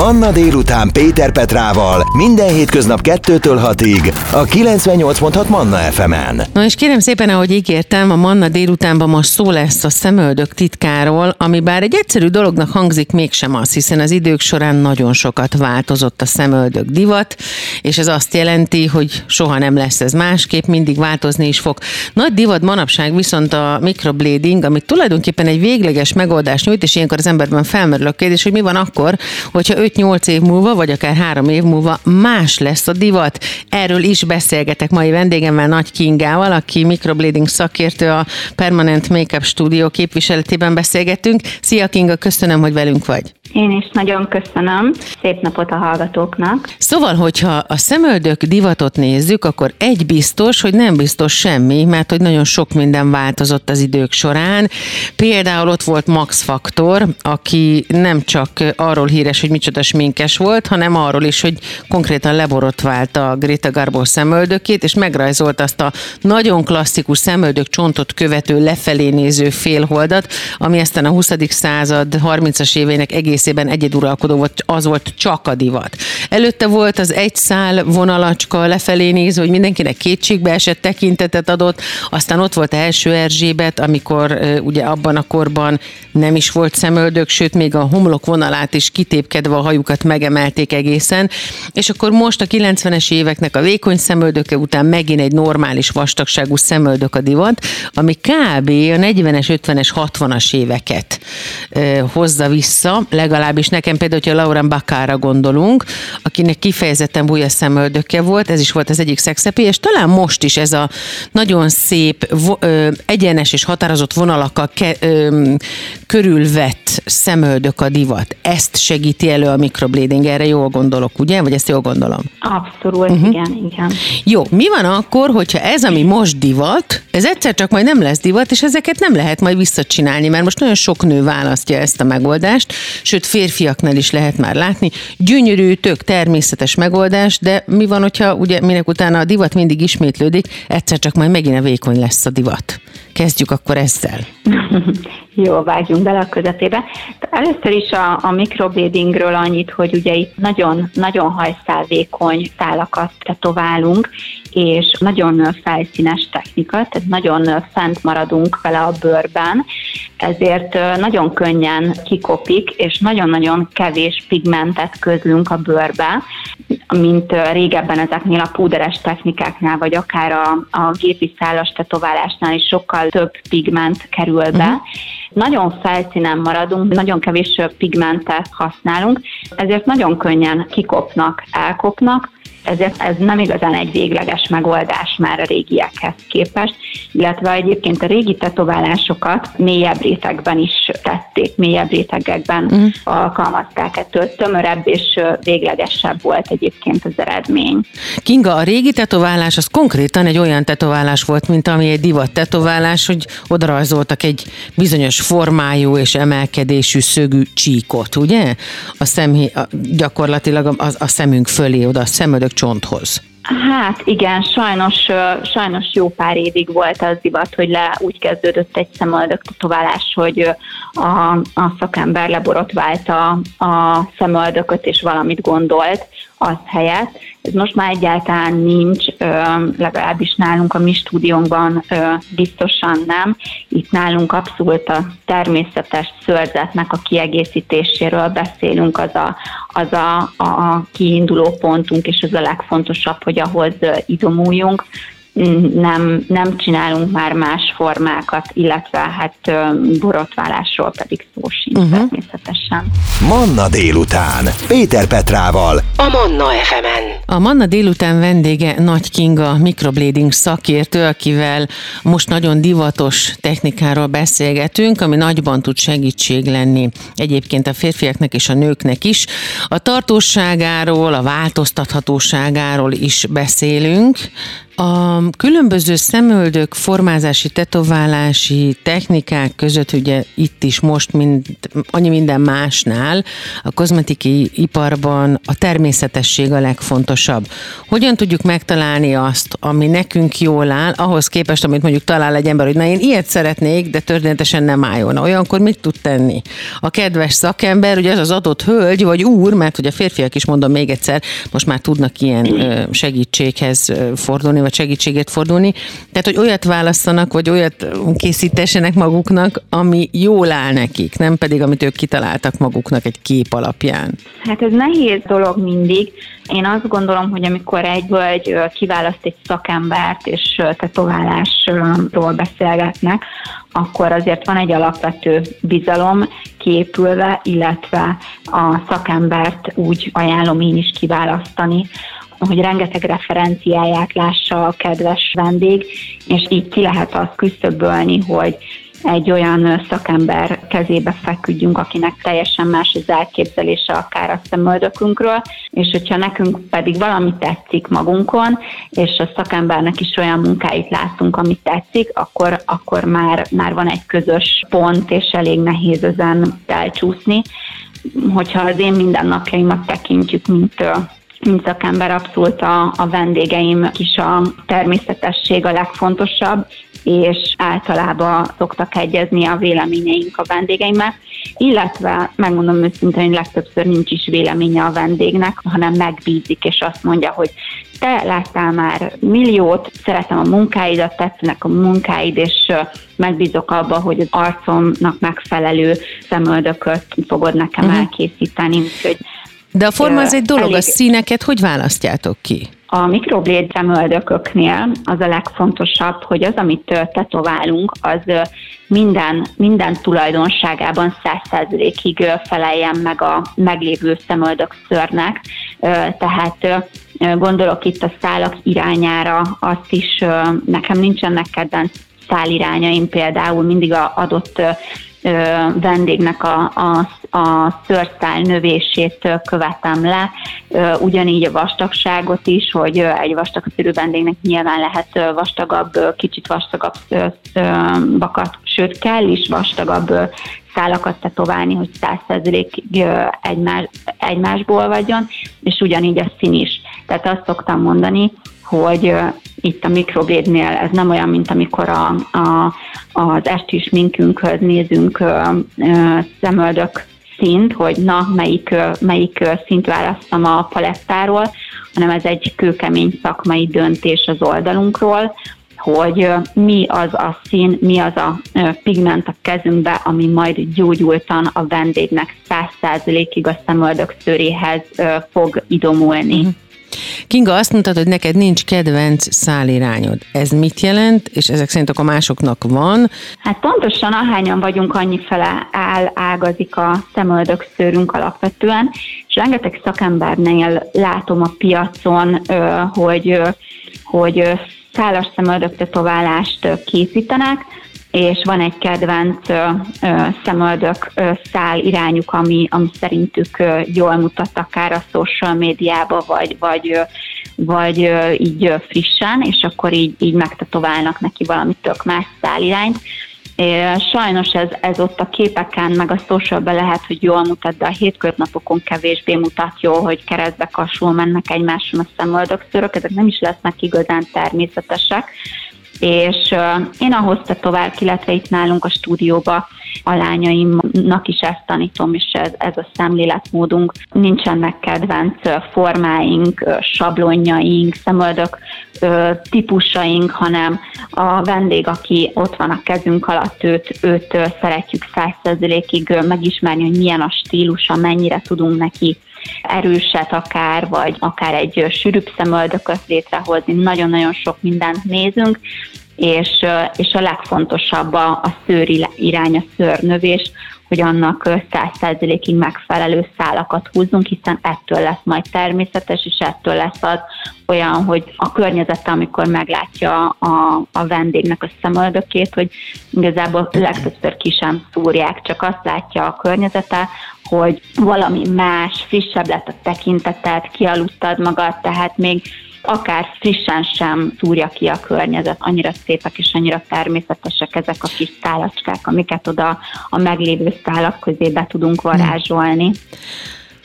Manna délután Péter Petrával minden hétköznap 2-től 6-ig a 98.6 Manna FM-en. Na és kérem szépen, ahogy ígértem, a Manna délutánban most szó lesz a szemöldök titkáról, ami bár egy egyszerű dolognak hangzik, mégsem az, hiszen az idők során nagyon sokat változott a szemöldök divat, és ez azt jelenti, hogy soha nem lesz ez másképp, mindig változni is fog. Nagy divat manapság viszont a microblading, ami tulajdonképpen egy végleges megoldást nyújt, és ilyenkor az emberben felmerül a kérdés, hogy mi van akkor, hogyha 5-8 év múlva, vagy akár 3 év múlva más lesz a divat. Erről is beszélgetek mai vendégemmel, Nagy Kingával, aki microblading szakértő a Permanent Makeup Studio képviseletében beszélgetünk. Szia Kinga, köszönöm, hogy velünk vagy. Én is nagyon köszönöm. Szép napot a hallgatóknak. Szóval, hogyha a szemöldök divatot nézzük, akkor egy biztos, hogy nem biztos semmi, mert hogy nagyon sok minden változott az idők során. Például ott volt Max Faktor, aki nem csak arról híres, hogy micsoda sminkes volt, hanem arról is, hogy konkrétan leborotválta Greta Garbo szemöldökét, és megrajzolt azt a nagyon klasszikus szemöldök csontot követő lefelé néző félholdat, ami aztán a 20. század 30-as évének egészében egyeduralkodó volt, az volt csak a divat. Előtte volt az egy szál vonalacska lefelé néző, hogy mindenkinek kétségbe esett tekintetet adott, aztán ott volt első Erzsébet, amikor ugye abban a korban nem is volt szemöldök, sőt még a homlok vonalát is kitépkedve a hajukat megemelték egészen, és akkor most a 90-es éveknek a vékony szemöldöke után megint egy normális vastagságú szemöldök a divat, ami kb. a 40-es, 50-es, 60-as éveket hozza vissza, legalábbis nekem például, hogyha Lauren Bakára gondolunk, akinek kifejezetten búja szemöldöke volt, ez is volt az egyik szexepi, és talán most is ez a nagyon szép, egyenes és határozott vonalakkal ke, ö, körülvett szemöldök a divat. Ezt segíti elő a microblading, erre jól gondolok, ugye? Vagy ezt jól gondolom? Abszolút, uh-huh. igen, igen. Jó, mi van akkor, hogyha ez, ami most divat, ez egyszer csak majd nem lesz divat, és ezeket nem lehet majd visszacsinálni, mert most nagyon sok nő választja ezt a megoldást, sőt férfiaknál is lehet már látni. Gyönyörű, tök természetes megoldás, de mi van, hogyha ugye minek utána a divat mindig ismétlődik, egyszer csak majd megint a vékony lesz a divat. Kezdjük akkor ezzel. Jó, vágjunk bele a közepébe. Először is a, a mikrobladingről annyit, hogy ugye itt nagyon, nagyon hajszálvékony szálakat tetoválunk, és nagyon felszínes technika, tehát nagyon fent maradunk vele a bőrben, ezért nagyon könnyen kikopik, és nagyon-nagyon kevés pigmentet közlünk a bőrbe, mint régebben ezeknél a púderes technikáknál, vagy akár a, a gépi szálas tetoválásnál is sokkal több pigment kerül be. Uh-huh. Nagyon felszínen maradunk, nagyon kevés pigmentet használunk, ezért nagyon könnyen kikopnak, elkopnak, ezért ez nem igazán egy végleges megoldás már a régiekhez képest, illetve egyébként a régi tetoválásokat mélyebb rétegben is tették, mélyebb rétegekben mm. alkalmazták, ettől tömörebb és véglegesebb volt egyébként az eredmény. Kinga, a régi tetoválás az konkrétan egy olyan tetoválás volt, mint ami egy divat tetoválás, hogy odarajzoltak egy bizonyos formájú és emelkedésű szögű csíkot, ugye? A szemhi, a, gyakorlatilag a, a, a szemünk fölé, oda a szemödök csonthoz. Hát igen, sajnos, sajnos jó pár évig volt az divat, hogy le úgy kezdődött egy szemöldök tetoválás, hogy a, a szakember leborotválta a szemöldököt és valamit gondolt az helyett. Ez most már egyáltalán nincs, legalábbis nálunk a mi stúdiónkban biztosan nem. Itt nálunk abszolút a természetes szőrzetnek a kiegészítéséről beszélünk, az a, az a, a kiinduló pontunk, és az a legfontosabb, hogy ahhoz idomuljunk nem, nem csinálunk már más formákat, illetve hát borotválásról pedig szó sincs uh-huh. természetesen. Manna délután, Péter Petrával. A Manna FM-en. A Manna délután vendége Nagy Kinga, mikroblading szakértő, akivel most nagyon divatos technikáról beszélgetünk, ami nagyban tud segítség lenni egyébként a férfiaknak és a nőknek is. A tartóságáról, a változtathatóságáról is beszélünk, A különböző szemöldök formázási, tetoválási technikák között ugye itt is most mind, annyi minden másnál a kozmetikai iparban a természetesség a legfontosabb. Hogyan tudjuk megtalálni azt, ami nekünk jól áll, ahhoz képest, amit mondjuk talál egy ember, hogy na én ilyet szeretnék, de történetesen nem álljon. Olyankor mit tud tenni? A kedves szakember, ugye az az adott hölgy vagy úr, mert hogy a férfiak is mondom még egyszer, most már tudnak ilyen segítséghez fordulni, vagy segítséget fordulni. Tehát, hogy olyat választanak, vagy olyat készítessenek maguknak, ami jól áll nekik, nem pedig, amit ők kitaláltak maguknak egy kép alapján. Hát ez nehéz dolog mindig. Én azt gondolom, hogy amikor egy völgy kiválaszt egy szakembert, és tetoválásról beszélgetnek, akkor azért van egy alapvető bizalom képülve, illetve a szakembert úgy ajánlom én is kiválasztani, hogy rengeteg referenciáját lássa a kedves vendég, és így ki lehet azt küszöbölni, hogy egy olyan szakember kezébe feküdjünk, akinek teljesen más az elképzelése akár a szemöldökünkről, és hogyha nekünk pedig valami tetszik magunkon, és a szakembernek is olyan munkáit látunk, amit tetszik, akkor, akkor már, már van egy közös pont, és elég nehéz ezen elcsúszni. Hogyha az én mindennapjaimat tekintjük, mint mint szakember abszolút a, a vendégeim is a természetesség a legfontosabb, és általában szoktak egyezni a véleményeink a vendégeimmel, illetve megmondom őszintén, hogy legtöbbször nincs is véleménye a vendégnek, hanem megbízik, és azt mondja, hogy te láttál már milliót, szeretem a munkáidat, tetszenek a munkáid, és megbízok abba, hogy az arcomnak megfelelő szemöldököt fogod nekem uh-huh. elkészíteni. Úgyhogy de a forma az egy dolog, elég... a színeket hogy választjátok ki? A mikrobléd szemöldököknél az a legfontosabb, hogy az, amit tetoválunk, az minden, minden tulajdonságában 100%-ig feleljen meg a meglévő szemöldök szörnek. Tehát gondolok itt a szálak irányára, azt is nekem nincsenek kedvenc szálirányaim, például mindig a adott vendégnek a, a, a szőrszál növését követem le, ugyanígy a vastagságot is, hogy egy vastag szűrű vendégnek nyilván lehet vastagabb, kicsit vastagabb bakat, sőt kell is vastagabb szálakat tetoválni, hogy 100%-ig egymás, egymásból vagyon, és ugyanígy a szín is. Tehát azt szoktam mondani, hogy itt a mikrobédnél ez nem olyan, mint amikor a, a, az esti minkünkhöz nézünk szemöldök szint, hogy na, melyik, melyik szint választom a palettáról, hanem ez egy kőkemény szakmai döntés az oldalunkról, hogy mi az a szín, mi az a pigment a kezünkbe, ami majd gyógyultan a vendégnek 100%-ig a szemöldök szőréhez fog idomulni. Uh-huh. Kinga azt mondtad, hogy neked nincs kedvenc szálirányod. Ez mit jelent, és ezek szerint a másoknak van? Hát pontosan ahányan vagyunk, annyi fele áll, ágazik a szemöldök szőrünk alapvetően, és rengeteg szakembernél látom a piacon, hogy, hogy szálas szemöldök tetoválást készítenek, és van egy kedvenc ö, ö, szemöldök ö, szál irányuk, ami, ami szerintük ö, jól mutat akár a social médiába, vagy, vagy, ö, vagy ö, így ö, frissen, és akkor így, így megtetoválnak neki valami tök más szálirányt. Sajnos ez, ez ott a képeken, meg a socialben lehet, hogy jól mutat, de a hétköznapokon kevésbé mutat jól, hogy keresztbe kasul mennek egymáson a szemöldökszörök, ezek nem is lesznek igazán természetesek és én ahhoz tovább, illetve itt nálunk a stúdióba a lányaimnak is ezt tanítom, és ez, ez a szemléletmódunk. Nincsenek kedvenc formáink, sablonjaink, szemöldök típusaink, hanem a vendég, aki ott van a kezünk alatt, őt, őt szeretjük százszerzelékig megismerni, hogy milyen a stílusa, mennyire tudunk neki erőset akár, vagy akár egy sűrűbb szemöldököt létrehozni. Nagyon-nagyon sok mindent nézünk, és, és a legfontosabb a, a szőr irány, a szőrnövés, hogy annak 100%-ig megfelelő szálakat húzzunk, hiszen ettől lesz majd természetes, és ettől lesz az olyan, hogy a környezete, amikor meglátja a, a vendégnek a szemöldökét, hogy igazából legtöbbször ki sem szúrják, csak azt látja a környezete, hogy valami más, frissebb lett a tekintetet, kialudtad magad, tehát még akár frissen sem szúrja ki a környezet. Annyira szépek és annyira természetesek ezek a kis szálacskák, amiket oda a meglévő szálak közé be tudunk varázsolni.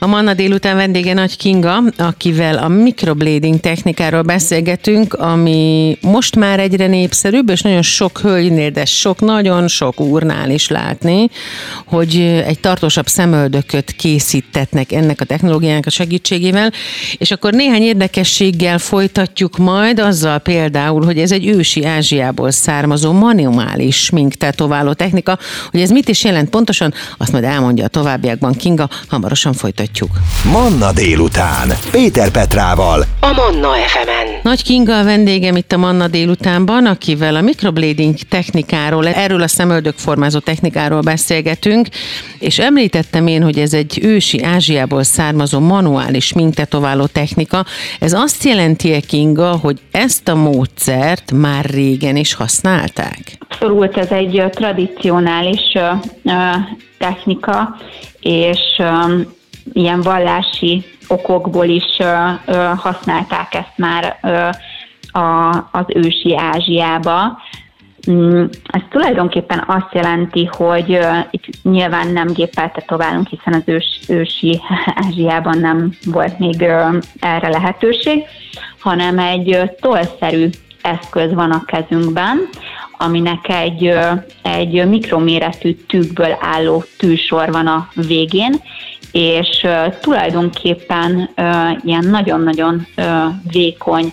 A Manna délután vendége Nagy Kinga, akivel a microblading technikáról beszélgetünk, ami most már egyre népszerűbb, és nagyon sok hölgynél, de sok, nagyon sok úrnál is látni, hogy egy tartósabb szemöldököt készítetnek ennek a technológiának a segítségével, és akkor néhány érdekességgel folytatjuk majd, azzal például, hogy ez egy ősi Ázsiából származó manuális smink tetováló technika, hogy ez mit is jelent pontosan, azt majd elmondja a továbbiakban Kinga, hamarosan folytatjuk folytatjuk. Manna délután. Péter Petrával. A Manna FM-en. Nagy Kinga a vendégem itt a Manna délutánban, akivel a microblading technikáról, erről a szemöldök formázó technikáról beszélgetünk, és említettem én, hogy ez egy ősi Ázsiából származó manuális mintetováló technika. Ez azt jelenti, Kinga, hogy ezt a módszert már régen is használták? Abszolút, ez egy tradicionális technika, és ilyen vallási okokból is használták ezt már az ősi Ázsiába. Mm, ez tulajdonképpen azt jelenti, hogy itt nyilván nem géppel tetoválunk, hiszen az ős, ősi Ázsiában nem volt még erre lehetőség, hanem egy tollszerű eszköz van a kezünkben, aminek egy, egy mikroméretű tűkből álló tűsor van a végén, és tulajdonképpen ilyen nagyon-nagyon vékony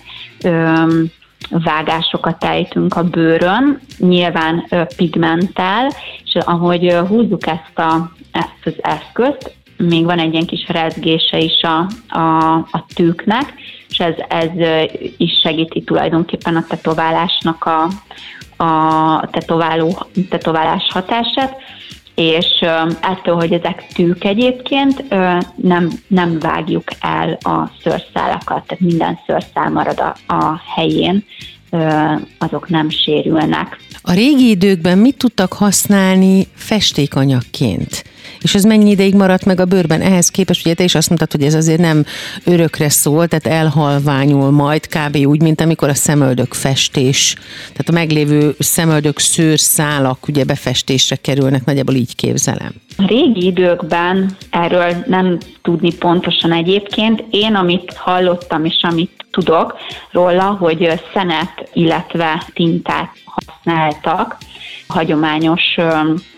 vágásokat ejtünk a bőrön, nyilván pigmenttel, és ahogy húzzuk ezt, a, ezt az eszközt, még van egy ilyen kis rezgése is a, a, a tűknek, és ez, ez is segíti tulajdonképpen a tetoválásnak a, a tetováló, tetoválás hatását és ettől, hogy ezek tűk egyébként, nem, nem vágjuk el a szőrszálakat, tehát minden szőrszál marad a, a helyén, azok nem sérülnek. A régi időkben mit tudtak használni festékanyagként? És ez mennyi ideig maradt meg a bőrben? Ehhez képest, ugye te is azt mondtad, hogy ez azért nem örökre szól, tehát elhalványul majd, kb. úgy, mint amikor a szemöldök festés, tehát a meglévő szemöldök szőrszálak ugye befestésre kerülnek, nagyjából így képzelem. A régi időkben erről nem tudni pontosan egyébként. Én, amit hallottam és amit tudok róla, hogy szenet, illetve tintát használtak, hagyományos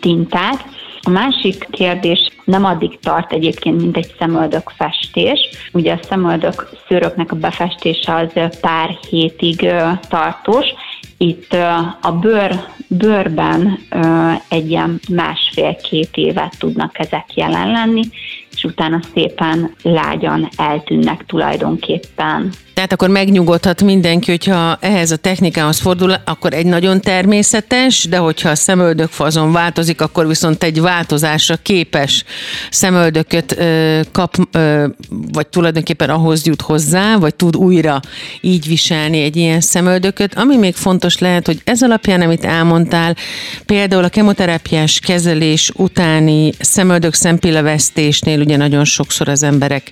tintát, a másik kérdés nem addig tart egyébként, mint egy szemöldök festés. Ugye a szemöldök szőröknek a befestése az pár hétig tartós, itt a bőr, bőrben egy ilyen másfél-két évet tudnak ezek jelen lenni, és utána szépen lágyan eltűnnek tulajdonképpen. Tehát akkor megnyugodhat mindenki, hogyha ehhez a technikához fordul, akkor egy nagyon természetes, de hogyha a szemöldök fazon változik, akkor viszont egy változásra képes szemöldököt ö, kap, ö, vagy tulajdonképpen ahhoz jut hozzá, vagy tud újra így viselni egy ilyen szemöldököt. Ami még fontos lehet, hogy ez alapján, amit elmondtál, például a kemoterápiás kezelés utáni szemöldök szempillavesztésnél ugye nagyon sokszor az emberek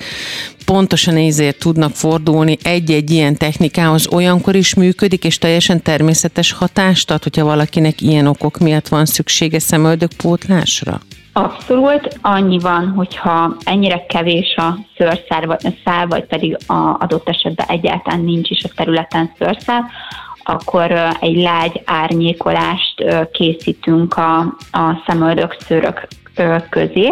pontosan ezért tudnak fordulni egy-egy ilyen technikához, olyankor is működik, és teljesen természetes hatást ad, hogyha valakinek ilyen okok miatt van szüksége szemöldökpótlásra? Abszolút. Annyi van, hogyha ennyire kevés a szőrszál, szál, vagy pedig a adott esetben egyáltalán nincs is a területen szőrszál, akkor egy lágy árnyékolást készítünk a, a szemöldök szőrök közé,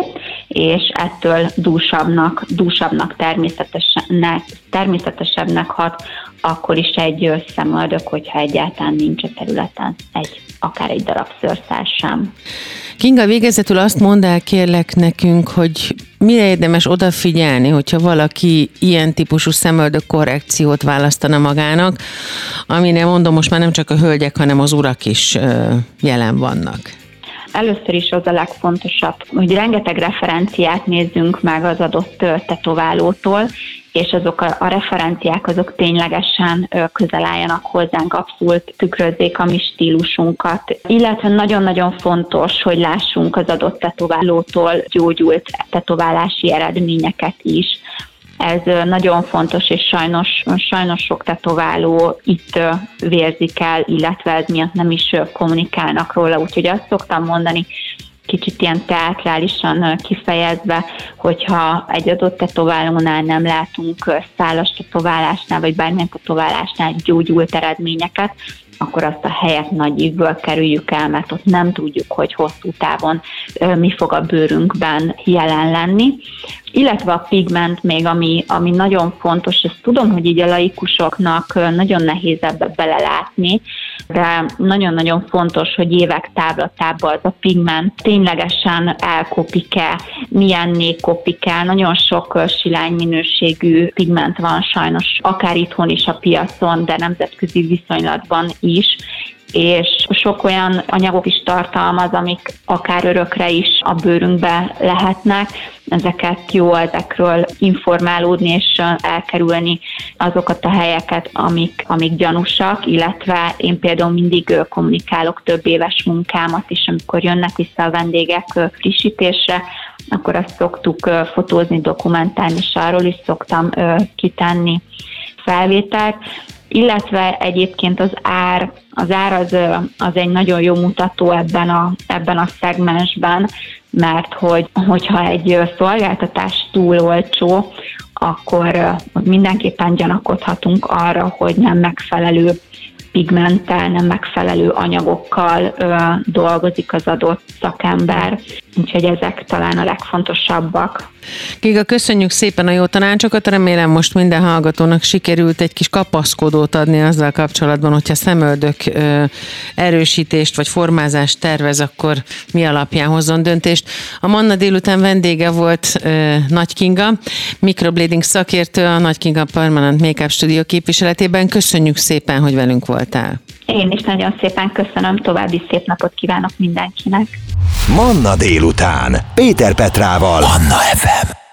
és ettől dúsabbnak, dúsabbnak természetesnek, természetesebbnek hat, akkor is egy szemöldök, hogyha egyáltalán nincs a területen egy, akár egy darab szőrszál sem. Kinga, végezetül azt mondd el kérlek nekünk, hogy mire érdemes odafigyelni, hogyha valaki ilyen típusú szemöldök korrekciót választana magának, amire mondom, most már nem csak a hölgyek, hanem az urak is jelen vannak. Először is az a legfontosabb, hogy rengeteg referenciát nézzünk meg az adott tetoválótól, és azok a, a referenciák azok ténylegesen közel álljanak hozzánk, abszolút tükrözzék a mi stílusunkat. Illetve nagyon-nagyon fontos, hogy lássunk az adott tetoválótól gyógyult tetoválási eredményeket is. Ez nagyon fontos, és sajnos, sajnos sok tetováló itt vérzik el, illetve ez miatt nem is kommunikálnak róla. Úgyhogy azt szoktam mondani, kicsit ilyen teatrálisan kifejezve, hogyha egy adott tetoválónál nem látunk szálas tetoválásnál, vagy bármilyen tetoválásnál gyógyult eredményeket, akkor azt a helyet nagy ívből kerüljük el, mert ott nem tudjuk, hogy hosszú távon mi fog a bőrünkben jelen lenni. Illetve a pigment még, ami, ami nagyon fontos, ezt tudom, hogy így a laikusoknak nagyon nehéz ebbe belelátni, de nagyon-nagyon fontos, hogy évek távlatában az a pigment ténylegesen elkopik-e, milyenné kopik el. Nagyon sok silány minőségű pigment van sajnos, akár itthon is a piacon, de nemzetközi viszonylatban is, és sok olyan anyagok is tartalmaz, amik akár örökre is a bőrünkbe lehetnek. Ezeket jó ezekről informálódni és elkerülni azokat a helyeket, amik, amik gyanúsak, illetve én például mindig kommunikálok több éves munkámat is, amikor jönnek vissza a vendégek frissítésre, akkor azt szoktuk fotózni, dokumentálni, és arról is szoktam kitenni felvételt illetve egyébként az ár, az ár az, az egy nagyon jó mutató ebben a, ebben a szegmensben, mert hogy, hogyha egy szolgáltatás túl olcsó, akkor mindenképpen gyanakodhatunk arra, hogy nem megfelelő pigmenttel, nem megfelelő anyagokkal ö, dolgozik az adott szakember. Úgyhogy ezek talán a legfontosabbak. Giga, köszönjük szépen a jó tanácsokat. Remélem most minden hallgatónak sikerült egy kis kapaszkodót adni azzal kapcsolatban, hogyha szemöldök erősítést vagy formázást tervez, akkor mi alapján hozzon döntést. A Manna délután vendége volt Nagy Kinga, microblading szakértő a Nagy Kinga Permanent Makeup Studio képviseletében. Köszönjük szépen, hogy velünk voltál. Én is nagyon szépen köszönöm, további szép napot kívánok mindenkinek. Manna délután. Péter Petrával. Manna FM.